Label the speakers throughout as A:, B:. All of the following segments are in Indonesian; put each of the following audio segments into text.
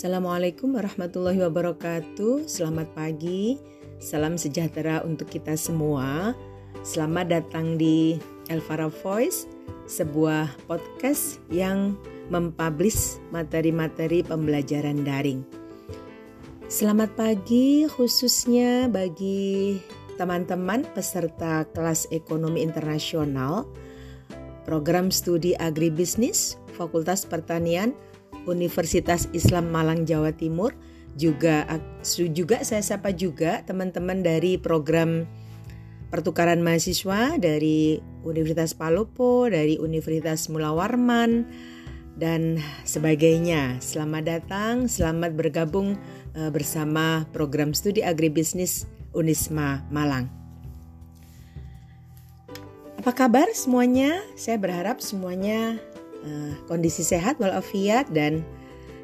A: Assalamualaikum warahmatullahi wabarakatuh. Selamat pagi, salam sejahtera untuk kita semua. Selamat datang di Elvara Voice, sebuah podcast yang mempublish materi-materi pembelajaran daring. Selamat pagi khususnya bagi teman-teman peserta kelas ekonomi internasional, program studi agribisnis, Fakultas Pertanian, Universitas Islam Malang Jawa Timur juga juga saya sapa juga teman-teman dari program pertukaran mahasiswa dari Universitas Palopo, dari Universitas Mula Warman dan sebagainya. Selamat datang, selamat bergabung uh, bersama program studi agribisnis Unisma Malang. Apa kabar semuanya? Saya berharap semuanya uh, kondisi sehat walafiat dan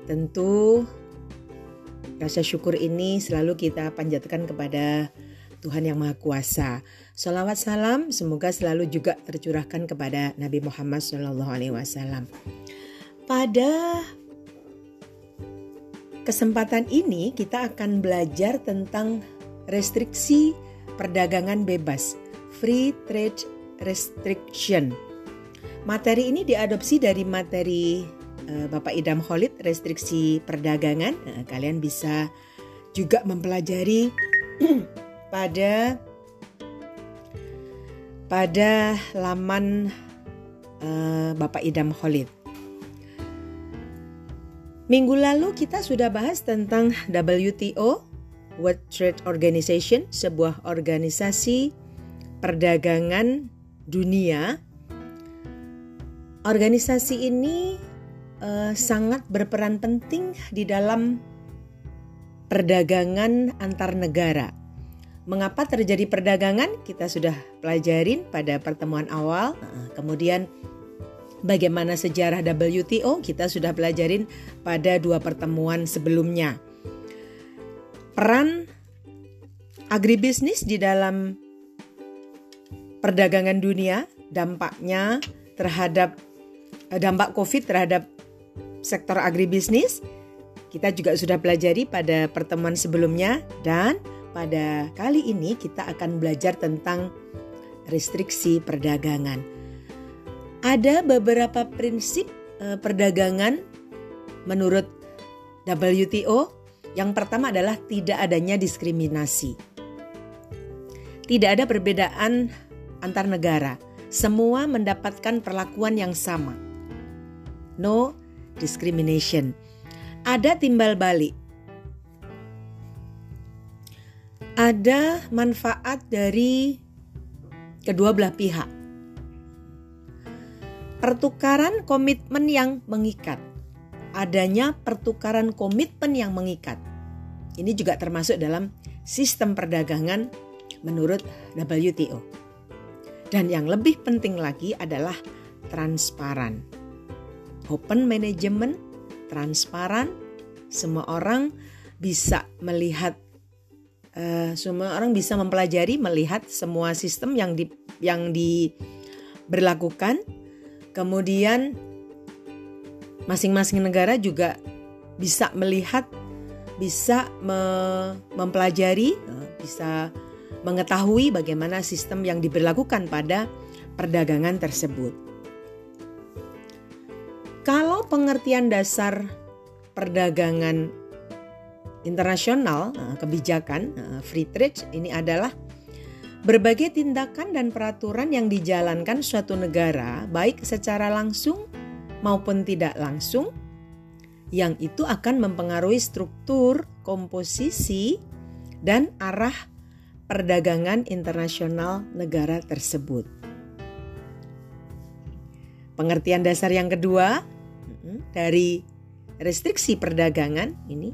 A: tentu rasa syukur ini selalu kita panjatkan kepada Tuhan yang Maha Kuasa. Salawat salam semoga selalu juga tercurahkan kepada Nabi Muhammad SAW. Pada kesempatan ini kita akan belajar tentang restriksi perdagangan bebas, free trade restriction Materi ini diadopsi dari materi uh, Bapak Idam Khalid restriksi perdagangan. Nah, kalian bisa juga mempelajari pada pada laman uh, Bapak Idam Khalid. Minggu lalu kita sudah bahas tentang WTO, World Trade Organization, sebuah organisasi perdagangan dunia Organisasi ini uh, sangat berperan penting di dalam perdagangan antar negara. Mengapa terjadi perdagangan? Kita sudah pelajarin pada pertemuan awal. kemudian bagaimana sejarah WTO kita sudah pelajarin pada dua pertemuan sebelumnya. Peran agribisnis di dalam perdagangan dunia, dampaknya terhadap Eh, dampak COVID terhadap sektor agribisnis kita juga sudah pelajari pada pertemuan sebelumnya dan pada kali ini kita akan belajar tentang restriksi perdagangan. Ada beberapa prinsip eh, perdagangan menurut WTO. Yang pertama adalah tidak adanya diskriminasi. Tidak ada perbedaan antar negara. Semua mendapatkan perlakuan yang sama no discrimination. Ada timbal balik. Ada manfaat dari kedua belah pihak. Pertukaran komitmen yang mengikat. Adanya pertukaran komitmen yang mengikat. Ini juga termasuk dalam sistem perdagangan menurut WTO. Dan yang lebih penting lagi adalah transparan open management, transparan, semua orang bisa melihat uh, semua orang bisa mempelajari melihat semua sistem yang di yang diberlakukan. Kemudian masing-masing negara juga bisa melihat bisa me, mempelajari uh, bisa mengetahui bagaimana sistem yang diberlakukan pada perdagangan tersebut kalau pengertian dasar perdagangan internasional, eh, kebijakan eh, free trade ini adalah berbagai tindakan dan peraturan yang dijalankan suatu negara, baik secara langsung maupun tidak langsung, yang itu akan mempengaruhi struktur, komposisi, dan arah perdagangan internasional negara tersebut. Pengertian dasar yang kedua dari restriksi perdagangan ini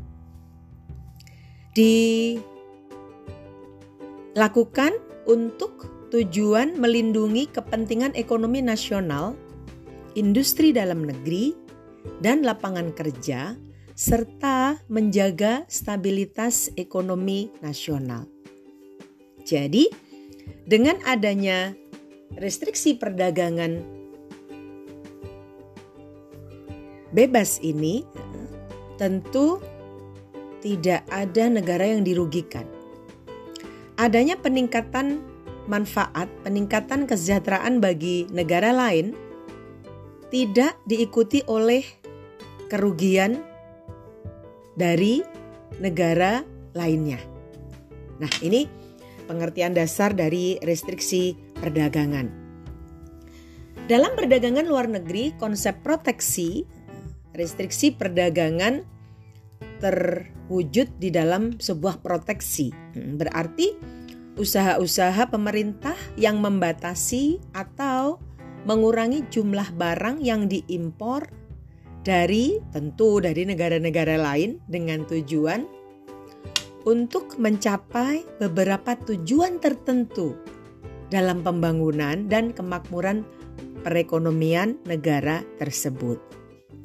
A: dilakukan untuk tujuan melindungi kepentingan ekonomi nasional, industri dalam negeri, dan lapangan kerja, serta menjaga stabilitas ekonomi nasional. Jadi, dengan adanya restriksi perdagangan bebas ini tentu tidak ada negara yang dirugikan. Adanya peningkatan manfaat, peningkatan kesejahteraan bagi negara lain tidak diikuti oleh kerugian dari negara lainnya. Nah, ini pengertian dasar dari restriksi perdagangan. Dalam perdagangan luar negeri, konsep proteksi, restriksi perdagangan terwujud di dalam sebuah proteksi. Hmm, berarti usaha-usaha pemerintah yang membatasi atau mengurangi jumlah barang yang diimpor dari tentu dari negara-negara lain dengan tujuan untuk mencapai beberapa tujuan tertentu dalam pembangunan dan kemakmuran perekonomian negara tersebut.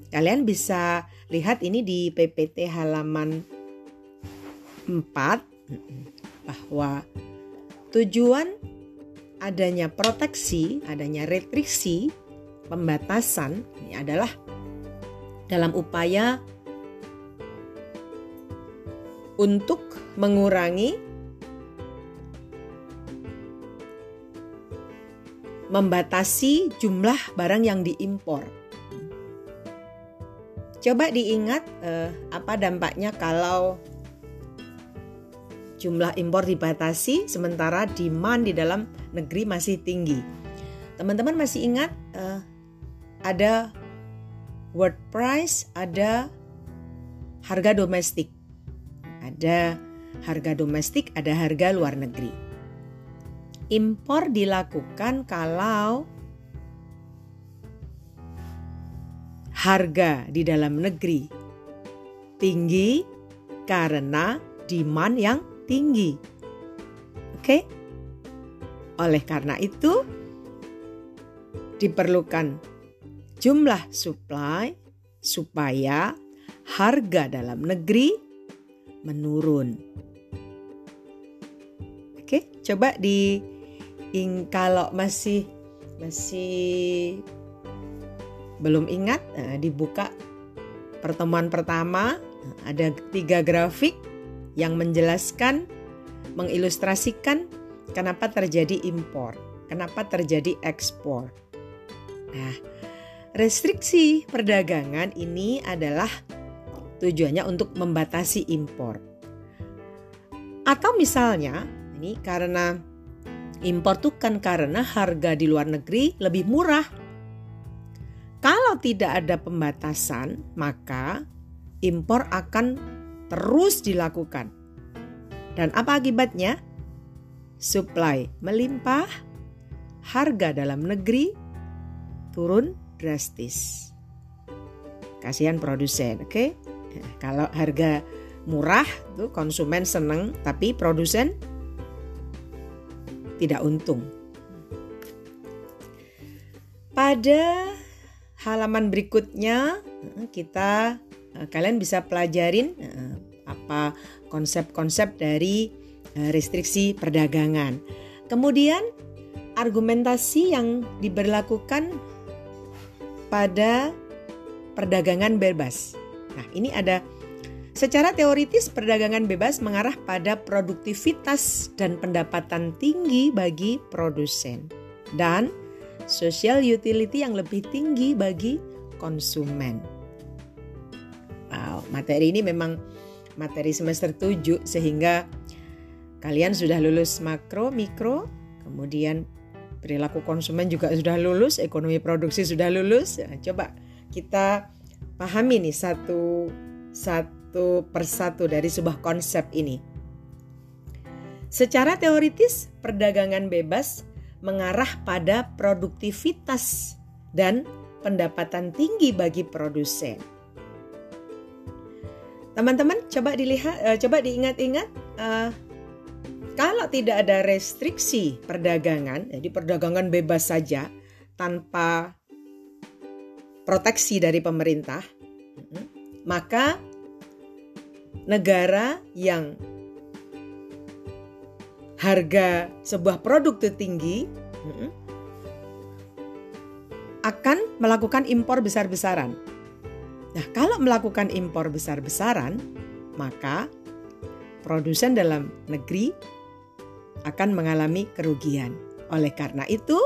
A: Kalian bisa lihat ini di PPT halaman 4 bahwa tujuan adanya proteksi, adanya restriksi, pembatasan ini adalah dalam upaya untuk mengurangi membatasi jumlah barang yang diimpor. Coba diingat eh, apa dampaknya kalau jumlah impor dibatasi sementara demand di dalam negeri masih tinggi. Teman-teman masih ingat eh, ada world price, ada harga domestik. Ada harga domestik, ada harga luar negeri impor dilakukan kalau harga di dalam negeri tinggi karena demand yang tinggi. Oke? Oleh karena itu diperlukan jumlah supply supaya harga dalam negeri menurun. Oke, coba di kalau masih masih belum ingat nah, dibuka pertemuan pertama ada tiga grafik yang menjelaskan mengilustrasikan kenapa terjadi impor, kenapa terjadi ekspor. Nah, restriksi perdagangan ini adalah tujuannya untuk membatasi impor. Atau misalnya, ini karena Impor itu kan karena harga di luar negeri lebih murah. Kalau tidak ada pembatasan, maka impor akan terus dilakukan. Dan apa akibatnya? Supply melimpah, harga dalam negeri turun drastis. Kasihan produsen, oke? Okay? kalau harga murah tuh konsumen seneng, tapi produsen tidak untung. Pada halaman berikutnya kita eh, kalian bisa pelajarin eh, apa konsep-konsep dari eh, restriksi perdagangan. Kemudian argumentasi yang diberlakukan pada perdagangan bebas. Nah, ini ada Secara teoritis, perdagangan bebas mengarah pada produktivitas dan pendapatan tinggi bagi produsen dan social utility yang lebih tinggi bagi konsumen. Wow, materi ini memang materi semester 7 sehingga kalian sudah lulus makro, mikro, kemudian perilaku konsumen juga sudah lulus, ekonomi produksi sudah lulus. Nah, coba kita pahami nih satu satu satu persatu dari sebuah konsep ini. Secara teoritis, perdagangan bebas mengarah pada produktivitas dan pendapatan tinggi bagi produsen. Teman-teman, coba dilihat, uh, coba diingat-ingat, uh, kalau tidak ada restriksi perdagangan, jadi perdagangan bebas saja tanpa proteksi dari pemerintah, maka negara yang harga sebuah produk itu tinggi akan melakukan impor besar-besaran. Nah, kalau melakukan impor besar-besaran, maka produsen dalam negeri akan mengalami kerugian. Oleh karena itu,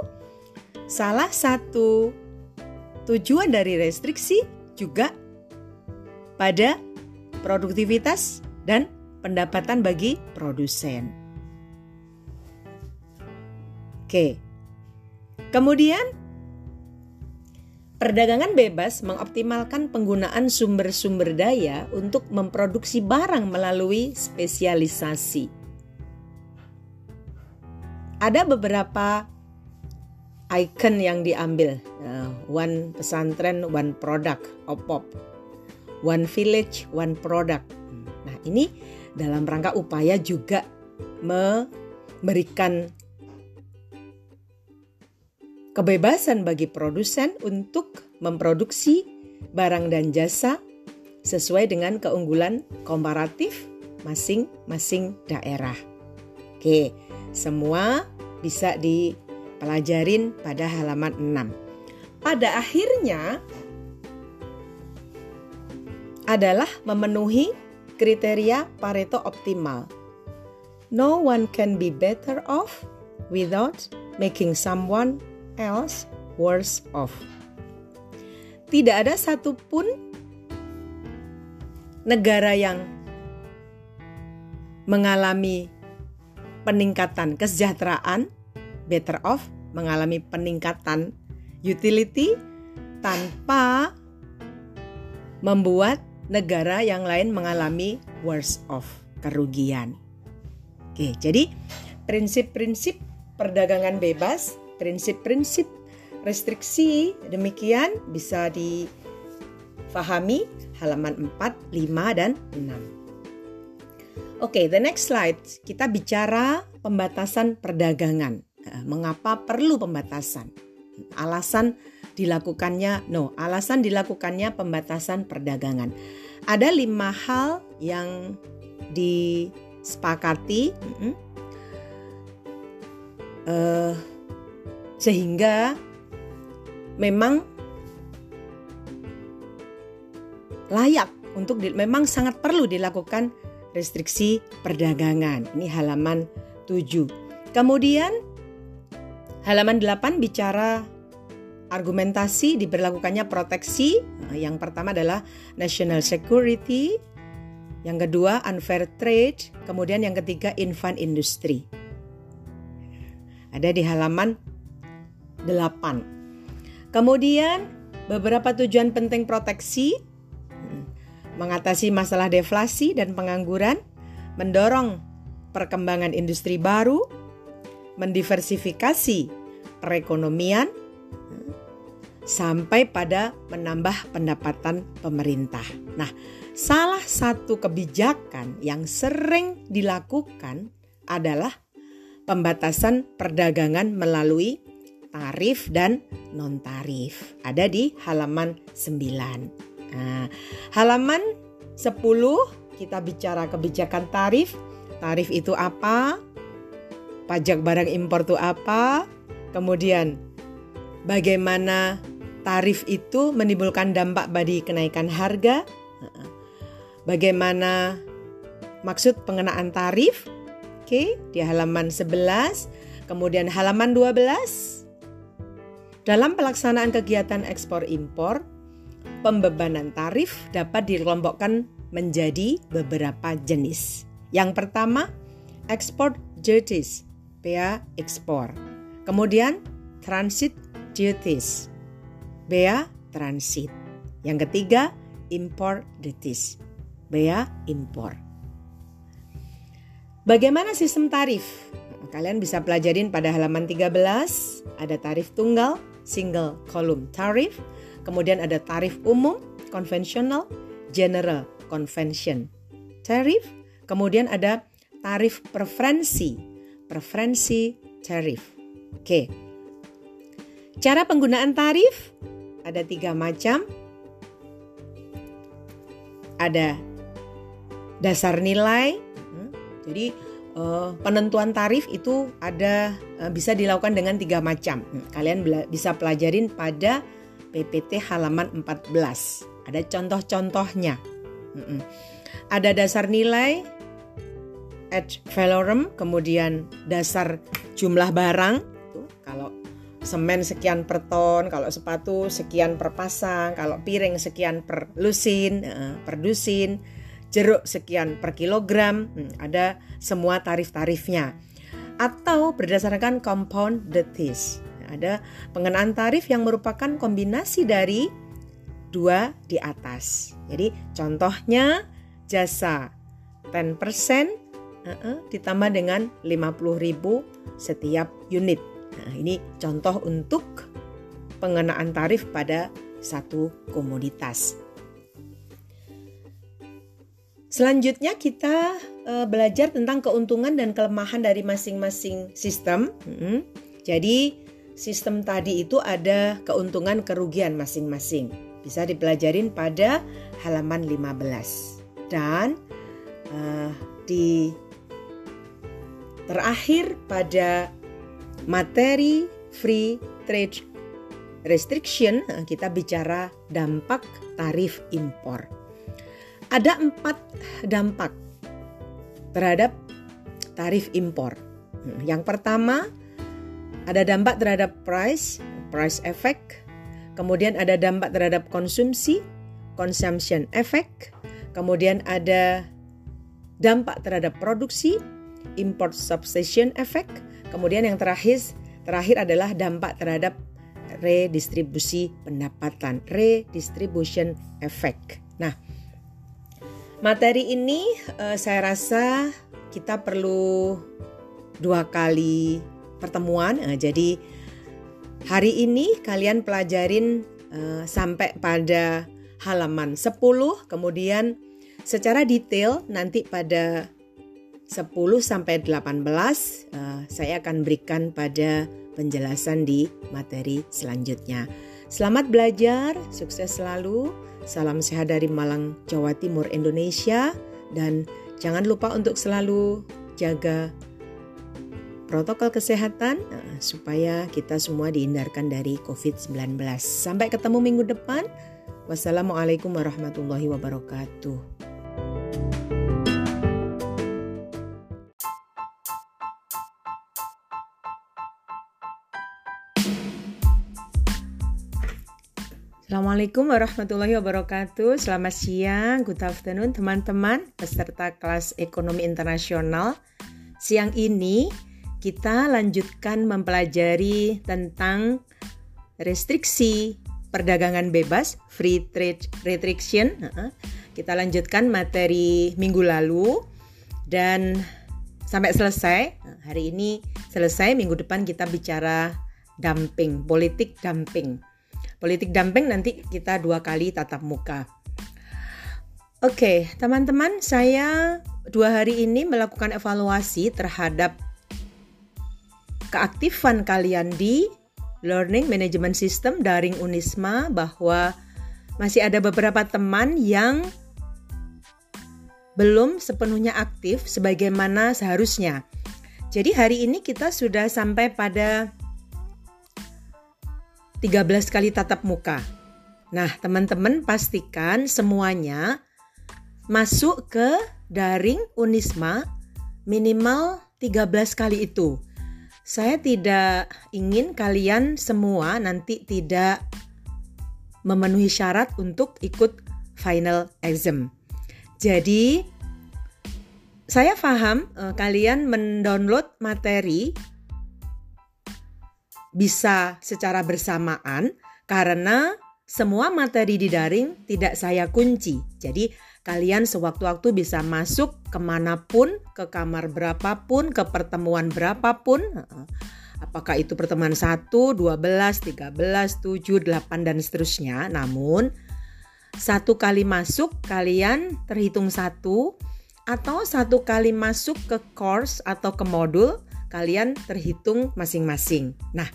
A: salah satu tujuan dari restriksi juga pada produktivitas dan pendapatan bagi produsen. Oke. Kemudian perdagangan bebas mengoptimalkan penggunaan sumber-sumber daya untuk memproduksi barang melalui spesialisasi. Ada beberapa icon yang diambil. Uh, one pesantren, one product, OPOP. One village, one product. Nah, ini dalam rangka upaya juga memberikan kebebasan bagi produsen untuk memproduksi barang dan jasa sesuai dengan keunggulan komparatif masing-masing daerah. Oke, semua bisa di pelajarin pada halaman 6. Pada akhirnya adalah memenuhi kriteria Pareto optimal. No one can be better off without making someone else worse off. Tidak ada satupun negara yang mengalami peningkatan kesejahteraan better off mengalami peningkatan utility tanpa membuat negara yang lain mengalami worse off kerugian. Oke, jadi prinsip-prinsip perdagangan bebas, prinsip-prinsip restriksi demikian bisa difahami halaman 4, 5 dan 6. Oke, okay, the next slide. Kita bicara pembatasan perdagangan. Eh, mengapa perlu pembatasan? Alasan dilakukannya, no, alasan dilakukannya pembatasan perdagangan. Ada lima hal yang disepakati, uh, sehingga memang layak untuk di, memang sangat perlu dilakukan restriksi perdagangan. Ini halaman 7. Kemudian Halaman 8 bicara argumentasi diberlakukannya proteksi. Nah, yang pertama adalah national security, yang kedua unfair trade, kemudian yang ketiga infant industry. Ada di halaman 8. Kemudian beberapa tujuan penting proteksi hmm, mengatasi masalah deflasi dan pengangguran, mendorong perkembangan industri baru, mendiversifikasi perekonomian sampai pada menambah pendapatan pemerintah. Nah, salah satu kebijakan yang sering dilakukan adalah pembatasan perdagangan melalui tarif dan non-tarif. Ada di halaman 9. Nah, halaman 10 kita bicara kebijakan tarif. Tarif itu apa? pajak barang impor itu apa, kemudian bagaimana tarif itu menimbulkan dampak bagi kenaikan harga, bagaimana maksud pengenaan tarif, oke, di halaman 11, kemudian halaman 12, dalam pelaksanaan kegiatan ekspor impor, pembebanan tarif dapat dikelompokkan menjadi beberapa jenis. Yang pertama, export duties bea ekspor. Kemudian transit duties, bea transit. Yang ketiga, import duties, bea impor. Bagaimana sistem tarif? Kalian bisa pelajarin pada halaman 13, ada tarif tunggal, single column tarif, kemudian ada tarif umum, konvensional, general convention tarif, kemudian ada tarif preferensi, preferensi tarif. Oke. Cara penggunaan tarif ada tiga macam. Ada dasar nilai. Hmm, jadi uh, penentuan tarif itu ada uh, bisa dilakukan dengan tiga macam. Hmm, kalian bisa pelajarin pada PPT halaman 14. Ada contoh-contohnya. Hmm, ada dasar nilai ad valorem, kemudian dasar jumlah barang. Kalau semen sekian per ton, kalau sepatu sekian per pasang, kalau piring sekian per lusin, uh, per dusin, jeruk sekian per kilogram, hmm, ada semua tarif-tarifnya. Atau berdasarkan compound detis. Ada pengenaan tarif yang merupakan kombinasi dari dua di atas. Jadi contohnya jasa 10% uh -uh, ditambah dengan 50.000 setiap unit. Nah, ini contoh untuk pengenaan tarif pada satu komoditas. Selanjutnya kita uh, belajar tentang keuntungan dan kelemahan dari masing-masing sistem. Hmm. Jadi sistem tadi itu ada keuntungan kerugian masing-masing. Bisa dipelajarin pada halaman 15 dan uh, di terakhir pada materi free trade restriction eh, kita bicara dampak tarif impor. Ada empat dampak terhadap tarif impor. Hmm, yang pertama ada dampak terhadap price, price effect. Kemudian ada dampak terhadap konsumsi, consumption effect. Kemudian ada dampak terhadap produksi, import substitution effect. Kemudian yang terakhir terakhir adalah dampak terhadap redistribusi pendapatan, redistribution effect. Materi ini uh, saya rasa kita perlu dua kali pertemuan. Uh, jadi hari ini kalian pelajarin uh, sampai pada halaman 10 kemudian secara detail nanti pada 10 sampai 18 uh, saya akan berikan pada penjelasan di materi selanjutnya. Selamat belajar, sukses selalu. Salam sehat dari Malang, Jawa Timur, Indonesia dan jangan lupa untuk selalu jaga protokol kesehatan uh, supaya kita semua dihindarkan dari COVID-19. Sampai ketemu minggu depan. Wassalamualaikum warahmatullahi wabarakatuh. Assalamualaikum warahmatullahi wabarakatuh. Selamat siang, good afternoon teman-teman peserta kelas ekonomi internasional. Siang ini kita lanjutkan mempelajari tentang restriksi perdagangan bebas, free trade restriction. Kita lanjutkan materi minggu lalu dan sampai selesai. Hari ini selesai, minggu depan kita bicara dumping, politik dumping. Politik dumping nanti kita dua kali tatap muka. Oke, teman-teman, saya dua hari ini melakukan evaluasi terhadap keaktifan kalian di Learning Management System daring Unisma bahwa masih ada beberapa teman yang belum sepenuhnya aktif sebagaimana seharusnya. Jadi hari ini kita sudah sampai pada 13 kali tatap muka. Nah, teman-teman pastikan semuanya masuk ke daring Unisma minimal 13 kali itu. Saya tidak ingin kalian semua nanti tidak memenuhi syarat untuk ikut final exam. Jadi, saya paham eh, kalian mendownload materi bisa secara bersamaan karena semua materi di daring tidak saya kunci. Jadi, Kalian sewaktu-waktu bisa masuk ke mana pun, ke kamar berapapun, ke pertemuan berapapun. Apakah itu pertemuan 1, 12, 13, 7, 8, dan seterusnya. Namun, satu kali masuk kalian terhitung satu atau satu kali masuk ke course atau ke modul kalian terhitung masing-masing. Nah,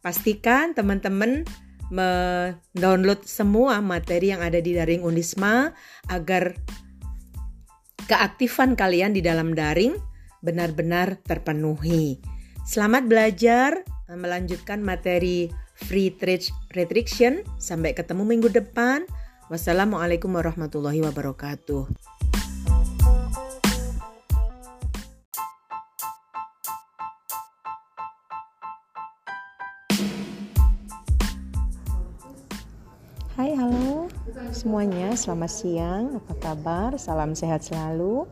A: pastikan teman-teman mendownload semua materi yang ada di daring Unisma agar keaktifan kalian di dalam daring benar-benar terpenuhi. Selamat belajar melanjutkan materi Free Trade Restriction. Sampai ketemu minggu depan. Wassalamualaikum warahmatullahi wabarakatuh. Hai, halo semuanya. Selamat siang. Apa kabar? Salam sehat selalu.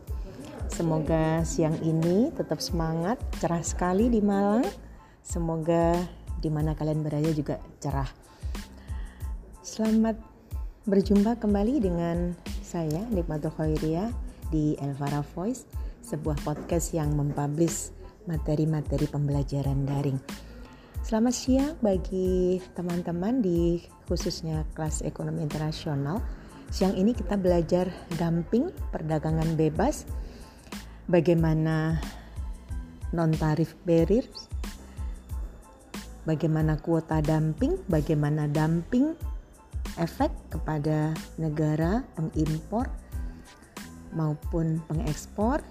A: Semoga siang ini tetap semangat, cerah sekali di Malang. Semoga di mana kalian berada juga cerah. Selamat berjumpa kembali dengan saya Nikmatul Khairia di Elvara Voice, sebuah podcast yang mempublish materi-materi pembelajaran daring. Selamat siang bagi teman-teman di khususnya kelas ekonomi internasional. Siang ini kita belajar dumping, perdagangan bebas, bagaimana non-tarif barriers, bagaimana kuota dumping, bagaimana dumping efek kepada negara pengimpor maupun pengekspor,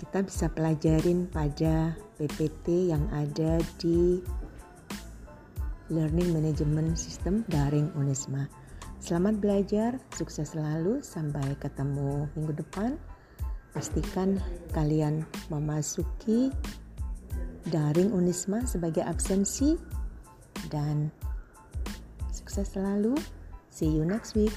A: kita bisa pelajarin pada PPT yang ada di Learning Management System daring Unisma. Selamat belajar, sukses selalu, sampai ketemu minggu depan. Pastikan kalian memasuki daring Unisma sebagai absensi dan sukses selalu. See you next week.